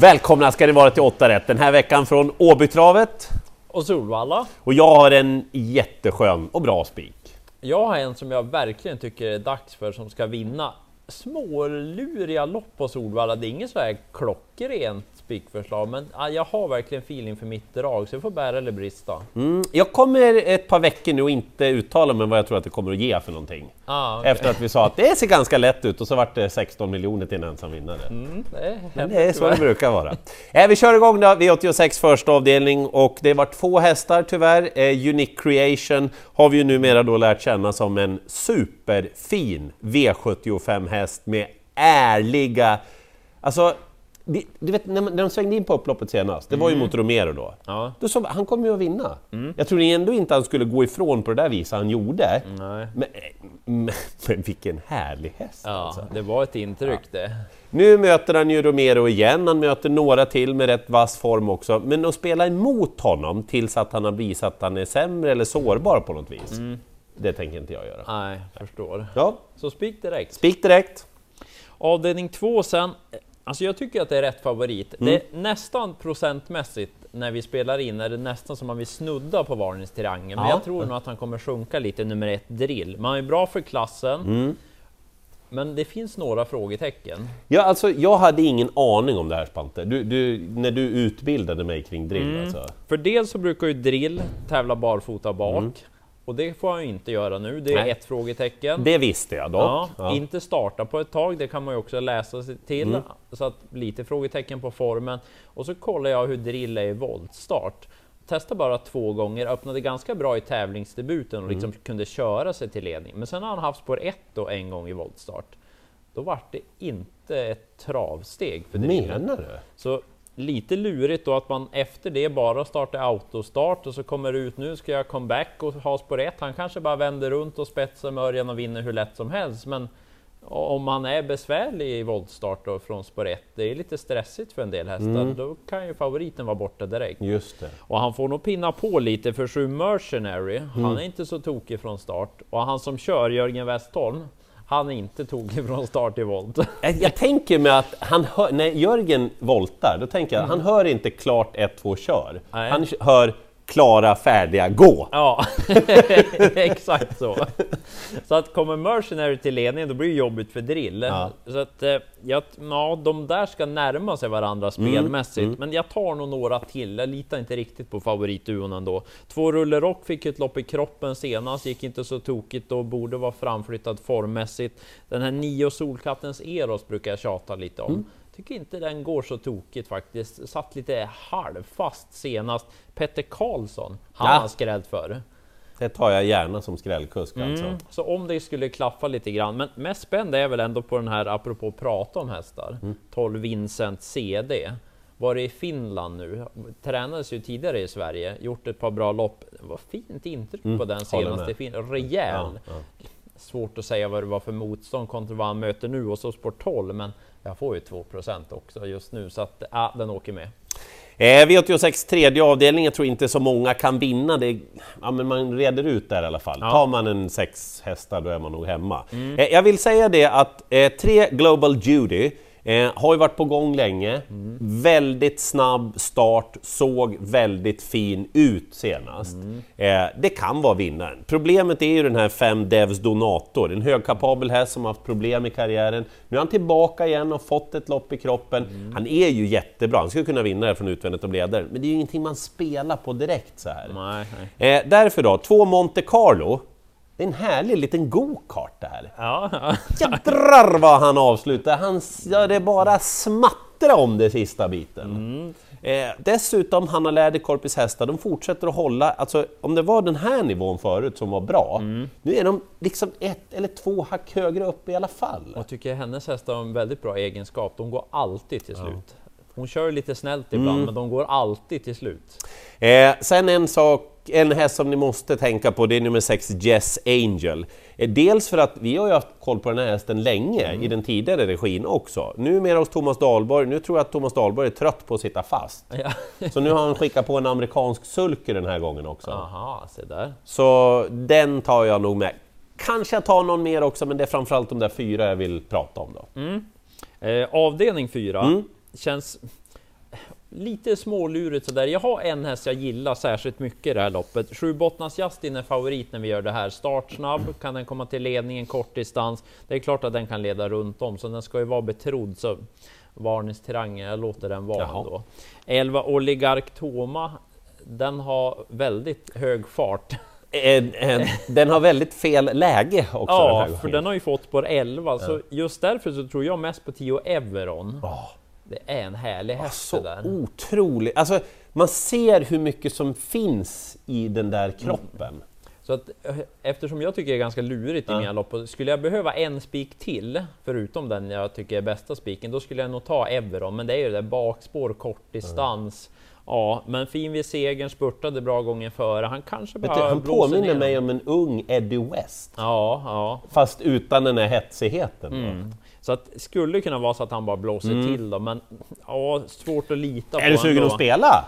Välkomna ska ni vara till 8 rätt den här veckan från Åbytravet. Och Solvalla. Och jag har en jätteskön och bra spik. Jag har en som jag verkligen tycker är dags för som ska vinna. Småluriga lopp på Solvalla. Det är inget så här klockrent spikförslag, men ja, jag har verkligen feeling för mitt drag, så jag får bära eller brista. Mm, jag kommer ett par veckor nu och inte uttala mig vad jag tror att det kommer att ge för någonting. Ah, okay. Efter att vi sa att det ser ganska lätt ut och så vart det 16 miljoner till en ensam vinnare. Mm, det Men det är så det brukar vara. eh, vi kör igång då, V86 första avdelning och det var två hästar tyvärr. Eh, Unique Creation har vi ju numera då lärt känna som en superfin V75 häst med ärliga... Alltså, du vet, när, de svängde in på upploppet senast, det var ju mm. mot Romero då. Ja. då så, han kommer ju att vinna. Mm. Jag tror ändå inte han skulle gå ifrån på det där viset han gjorde. Nej. Men, men, men vilken härlig häst ja, alltså. Det var ett intryck ja. det. Nu möter han ju Romero igen, han möter några till med rätt vass form också. Men att spela emot honom tills att han har visat att han är sämre eller sårbar på något vis. Mm. Det tänker inte jag göra. Nej, jag förstår. Ja. Så spik direkt. Spik direkt. Avdelning två sen. Alltså jag tycker att det är rätt favorit. Mm. Det är nästan procentmässigt när vi spelar in är det nästan som man vill snudda på varningstriangeln. Men ja. jag tror nog att han kommer sjunka lite nummer ett drill. Man är bra för klassen. Mm. Men det finns några frågetecken. Ja, alltså, jag hade ingen aning om det här Spante, du, du, när du utbildade mig kring drill. Mm. Alltså. För dels så brukar ju drill tävla barfota bak. Och det får han inte göra nu, det är Nej. ett frågetecken. Det visste jag dock. Ja, ja. Inte starta på ett tag, det kan man ju också läsa sig till. Mm. Så att lite frågetecken på formen. Och så kollar jag hur drill är i voltstart. Testa bara två gånger, öppnade ganska bra i tävlingsdebuten och liksom mm. kunde köra sig till ledning. Men sen har han haft spår 1 då en gång i voltstart. Då vart det inte ett travsteg för drill. Menar du? Så lite lurigt då att man efter det bara startar autostart och så kommer det ut nu ska jag comeback och ha spår 1. Han kanske bara vänder runt och spetsar med Örjan och vinner hur lätt som helst. Men om han är besvärlig i voltstart då från spår 1, det är lite stressigt för en del hästar, mm. då kan ju favoriten vara borta direkt. Just det. Och han får nog pinna på lite för sju Mercenary, mm. han är inte så tokig från start. Och han som kör, Jörgen Westholm, han inte tokig från start i volt. Jag tänker mig att han hör, när Jörgen voltar, då tänker jag mm. han hör inte klart 1, 2, kör. Nej. Han hör klara, färdiga, gå! Ja, exakt så. Så att kommer Mercenary till ledningen, då blir det jobbigt för Drill. Ja. Så att, eh, ja, ja, de där ska närma sig varandra mm, spelmässigt, mm. men jag tar nog några till. Jag litar inte riktigt på favoritduon ändå. Två Rulle Rock fick ett lopp i kroppen senast, gick inte så tokigt och borde vara framflyttad formmässigt. Den här nio Solkattens Eros brukar jag tjata lite om. Mm tycker inte den går så tokigt faktiskt. Satt lite halvfast senast. Petter Karlsson, han ja. har skrällt för. Det tar jag gärna som skrällkusk mm. alltså. Så om det skulle klaffa lite grann, men mest spänd är väl ändå på den här, apropå prata om hästar, mm. 12 Vincent CD. Var i Finland nu, tränades ju tidigare i Sverige, gjort ett par bra lopp. Det var fint intryck mm. på den senaste, fin, rejäl. Ja, ja. Svårt att säga vad det var för motstånd kontra vad han möter nu och så sport 12, men jag får ju 2% också just nu, så att ja, den åker med. Eh, V86 tredje avdelning, jag tror inte så många kan vinna. Det, ja, men man reder ut där i alla fall. Ja. Tar man en sex hästar då är man nog hemma. Mm. Eh, jag vill säga det att eh, tre Global Judy Eh, har ju varit på gång länge, mm. väldigt snabb start, såg väldigt fin ut senast. Mm. Eh, det kan vara vinnaren. Problemet är ju den här 5 Devs Donator, en högkapabel häst som har haft problem i karriären. Nu är han tillbaka igen och fått ett lopp i kroppen. Mm. Han är ju jättebra, han skulle kunna vinna det från utvändigt och leder, men det är ju ingenting man spelar på direkt så här. Nej, nej. Eh, därför då, två Monte Carlo, det är en härlig liten go-kart det här. Ja, ja. Jädrar vad han avslutar! Han gör det bara smattra om det sista biten. Mm. Eh, dessutom, Hanna Läderkorpis hästar, de fortsätter att hålla, alltså om det var den här nivån förut som var bra, mm. nu är de liksom ett eller två hack högre upp i alla fall. Jag tycker hennes hästar har en väldigt bra egenskap, de går alltid till slut. Ja. Hon kör lite snällt ibland, mm. men de går alltid till slut. Eh, sen en sak en häst som ni måste tänka på, det är nummer 6 Jess Angel. Eh, dels för att vi har ju haft koll på den här hästen länge, mm. i den tidigare regin också. Numera hos Thomas Dahlborg, nu tror jag att Thomas Dahlborg är trött på att sitta fast. Ja. så nu har han skickat på en amerikansk sulker den här gången också. Aha, se där. Så den tar jag nog med. Kanske jag tar någon mer också, men det är framförallt de där fyra jag vill prata om då. Mm. Eh, avdelning fyra mm. känns lite smålurigt sådär. Jag har en häst jag gillar särskilt mycket i det här loppet. Sju Bottnas Justin är favorit när vi gör det här. Startsnabb, kan den komma till ledningen kort distans. Det är klart att den kan leda runt om, så den ska ju vara betrodd. Så varningsterrängen, jag låter den vara Jaha. då. 11 Oligark Toma, den har väldigt hög fart. Den har väldigt fel läge också. Ja, den för den har ju fått på 11, ja. så just därför så tror jag mest på 10 Everon. Oh. Det är en härlig häst oh, där. Otroligt! Alltså, man ser hur mycket som finns i den där kroppen. Mm. Så att, eh, eftersom jag tycker det är ganska lurigt ja. i mina lopp, skulle jag behöva en spik till, förutom den jag tycker är bästa spiken, då skulle jag nog ta Everon, men det är ju det där bakspår, kortdistans, mm. Ja, men fin vid segern, spurtade bra gången före. Han kanske bara Han påminner mig om en ung Eddie West. Ja, ja. Fast utan den här hetsigheten. Mm. Så att skulle kunna vara så att han bara blåser mm. till då, men ja, svårt att lita är på. Är du sugen att spela?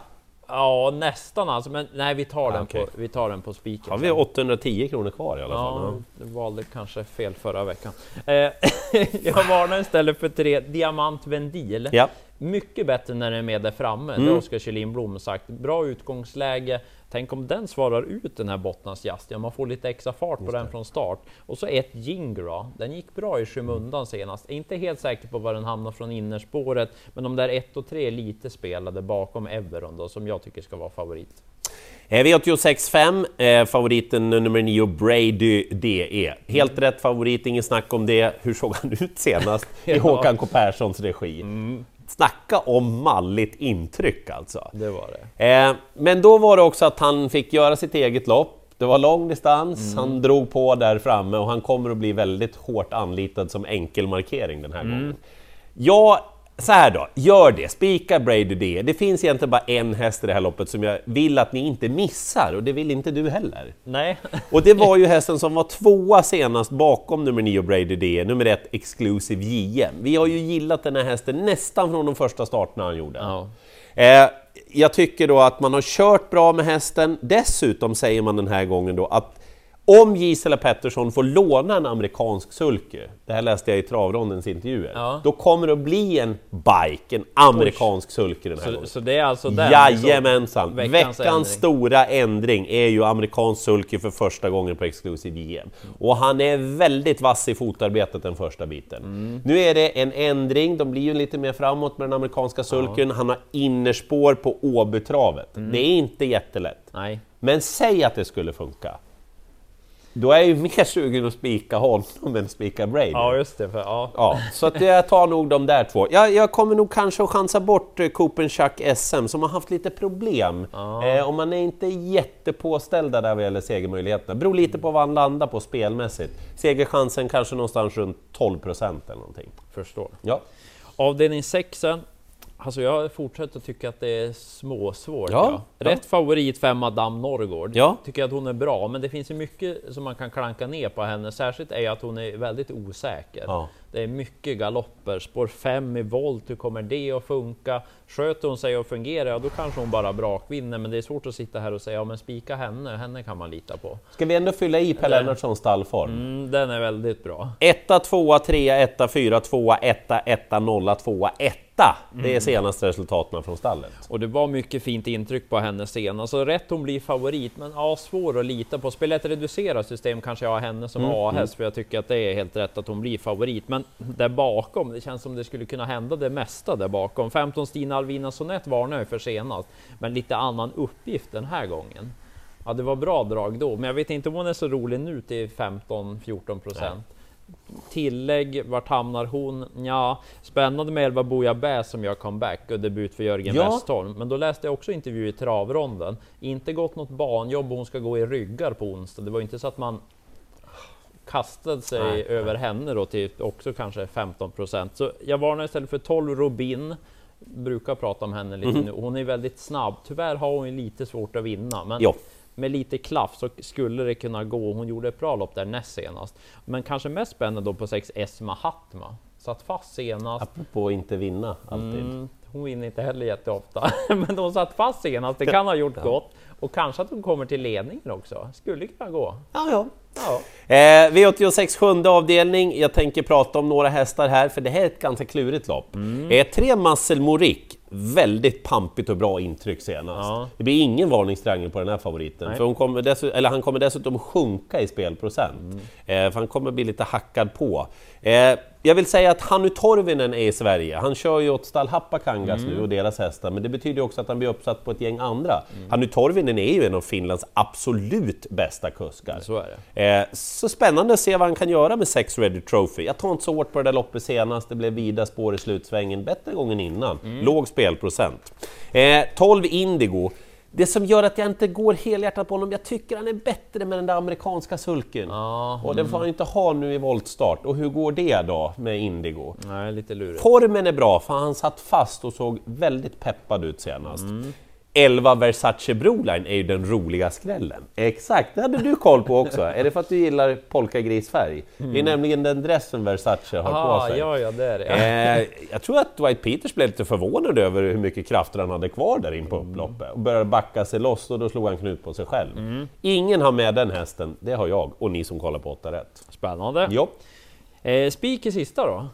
Ja, nästan alltså, men nej, vi tar, den, okay. på, vi tar den på spiken. Har vi 810 kronor kvar i alla fall? Ja, du valde kanske fel förra veckan. Eh, jag varnar istället för tre Diamant Vendil. Ja. Mycket bättre när den är med där framme, mm. det har Oskar Kjellin Blom sagt. Bra utgångsläge. Tänk om den svarar ut den här Bottnas Just, ja, man får lite extra fart på den från start. Och så ett Jingra, den gick bra i skymundan senast. Inte helt säker på var den hamnar från innerspåret, men de där 1 och 3 är lite spelade bakom Everon då, som jag tycker ska vara favorit. Eh, V86.5, eh, favoriten nummer 9, Brady DE. Helt mm. rätt favorit, ingen snack om det. Hur såg han ut senast i Håkan K Perssons regi? Mm. Snacka om malligt intryck alltså! Det var det. Eh, men då var det också att han fick göra sitt eget lopp. Det var lång distans, mm. han drog på där framme och han kommer att bli väldigt hårt anlitad som enkelmarkering den här mm. gången. Jag så här då, gör det, spika Brady det. Det finns egentligen bara en häst i det här loppet som jag vill att ni inte missar och det vill inte du heller. Nej. Och det var ju hästen som var tvåa senast bakom nummer 9 Brady D, nummer ett Exclusive JM. Vi har ju gillat den här hästen nästan från de första starterna han gjorde. Ja. Eh, jag tycker då att man har kört bra med hästen. Dessutom säger man den här gången då att om Gisela Pettersson får låna en amerikansk sulky, det här läste jag i travrondens intervjuer, ja. då kommer det att bli en bike, en amerikansk sulky den här så, gången. Så det är alltså den? Jajamensan! Veckans, Veckans ändring. stora ändring är ju amerikansk sulky för första gången på Exclusive JM. Och han är väldigt vass i fotarbetet den första biten. Mm. Nu är det en ändring, de blir ju lite mer framåt med den amerikanska sulkyn, ja. han har innerspår på Åbytravet. Mm. Det är inte jättelätt. Nej. Men säg att det skulle funka. Då är jag ju mer sugen att spika honom än spika Brady. Ja, just det. För, ja. Ja, så att jag tar nog de där två. Jag, jag kommer nog kanske att chansa bort eh, Chuck SM som har haft lite problem. Ja. Eh, och man är inte jättepåställda där vad gäller segermöjligheterna. Beror lite på vad han landar på spelmässigt. Segerchansen kanske någonstans runt 12 procent eller någonting. Förstår. Ja. Avdelning 6 Alltså jag fortsätter tycka att det är småsvårt. Ja, ja. Rätt favorit för Madame Norrgård. Ja. Tycker att hon är bra, men det finns ju mycket som man kan klanka ner på henne. Särskilt är att hon är väldigt osäker. Ja. Det är mycket galopper. Spår 5 i volt, hur kommer det att funka? Sköter hon sig och fungerar, ja då kanske hon bara brakvinner. Men det är svårt att sitta här och säga, ja men spika henne, henne kan man lita på. Ska vi ändå fylla i Per Lennartssons stallform? Mm, den är väldigt bra. 1, 2, 3, 1, 4, 2, 1, 1, 0, 2, 1. Det är mm. senaste resultaten från stallet. Och det var mycket fint intryck på henne senast. Så rätt hon blir favorit, men ja, svår att lita på. Spela ett reducerat system kanske jag har henne som mm. A-häst, mm. för jag tycker att det är helt rätt att hon blir favorit. Men där bakom, det känns som det skulle kunna hända det mesta där bakom. 15 Stina Alvina Sonett varnar jag för senast, men lite annan uppgift den här gången. Ja, det var bra drag då, men jag vet inte om hon är så rolig nu till 15-14 procent. Tillägg, vart hamnar hon? Ja, spännande med Elva Boja Bä som gör comeback och debut för Jörgen ja. Westholm. Men då läste jag också intervju i travronden. Inte gått något banjobb och hon ska gå i ryggar på onsdag. Det var inte så att man kastade sig nej, över henne då till också kanske 15 procent. Så jag varnar istället för 12 Robin. Brukar prata om henne lite mm. nu. Hon är väldigt snabb. Tyvärr har hon lite svårt att vinna, men jo. med lite klaff så skulle det kunna gå. Hon gjorde ett bra lopp där näst senast, men kanske mest spännande då på 6 Esma Hatma. Satt fast senast. Apropå inte vinna alltid. Mm, hon vinner inte heller jätteofta, men hon satt fast senast. Det kan ha gjort ja. gott och kanske att hon kommer till ledningen också. Skulle kunna gå. Ja, ja. Ja. Eh, V86 sjunde avdelning, jag tänker prata om några hästar här, för det här är ett ganska klurigt lopp. Mm. Eh, tre Muscle Morik, väldigt pampigt och bra intryck senast. Ja. Det blir ingen varningstriangel på den här favoriten, för hon kommer eller han kommer dessutom sjunka i spelprocent. Mm. Eh, för han kommer bli lite hackad på. Eh, jag vill säga att Hannu Torvinen är i Sverige. Han kör ju åt stall Happakangas mm. nu och deras hästar, men det betyder också att han blir uppsatt på ett gäng andra. Mm. Hannu Torvinen är ju en av Finlands absolut bästa kuskar. Så, är det. Eh, så spännande att se vad han kan göra med Sex Ready Trophy. Jag tar inte så hårt på det där loppet senast, det blev vida spår i slutsvängen, bättre gången innan. Mm. Låg spelprocent. Eh, 12 Indigo. Det som gör att jag inte går helhjärtat på honom, jag tycker han är bättre med den där amerikanska sulken. Ah, och den får han inte ha nu i voltstart. Och hur går det då med Indigo? Nej, lite lurigt. Formen är bra, för han satt fast och såg väldigt peppad ut senast. Mm. 11 Versace Broline är ju den roliga skrällen. Exakt, det hade du koll på också. är det för att du gillar polkagrisfärg? Mm. Det är nämligen den dressen Versace har Aha, på sig. Ja, ja, det är det. Eh, jag tror att Dwight Peters blev lite förvånad över hur mycket krafter han hade kvar där in på mm. upploppet och började backa sig loss och då slog han knut på sig själv. Mm. Ingen har med den hästen, det har jag och ni som kollar på 8 rätt. Spännande. Jo. Eh, spik i sista då?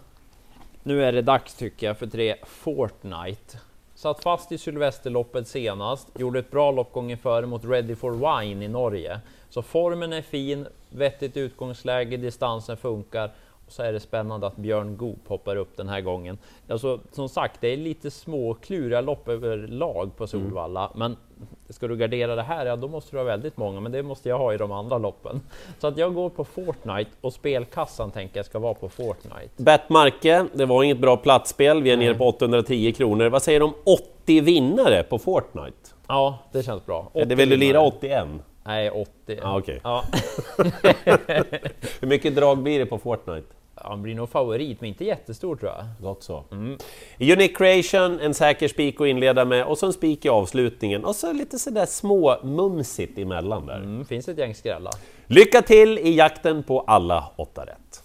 Nu är det dags tycker jag för tre Fortnite. Satt fast i Sylvesterloppet senast, gjorde ett bra lopp gången före mot Ready for Wine i Norge. Så formen är fin, vettigt utgångsläge, distansen funkar och så är det spännande att Björn Goop hoppar upp den här gången. Alltså, som sagt, det är lite små kluriga lopp överlag på Solvalla, mm. men ska du gardera det här, ja då måste du ha väldigt många, men det måste jag ha i de andra loppen. Så att jag går på Fortnite och spelkassan tänker jag ska vara på Fortnite. Bet Marke, det var inget bra platsspel, vi är mm. nere på 810 kronor. Vad säger du om 80 vinnare på Fortnite? Ja, det känns bra. Det vill du lira 81? Nej, 80. Ah, okay. ja. Hur mycket drag blir det på Fortnite? Han blir nog favorit, men inte jättestor tror jag. Gott så. Mm. Unique Creation, en säker spik att inleda med och så en spik i avslutningen och så lite sådär små mumsigt emellan där. Mm, finns ett gäng skrällar. Lycka till i jakten på alla åtta rätt!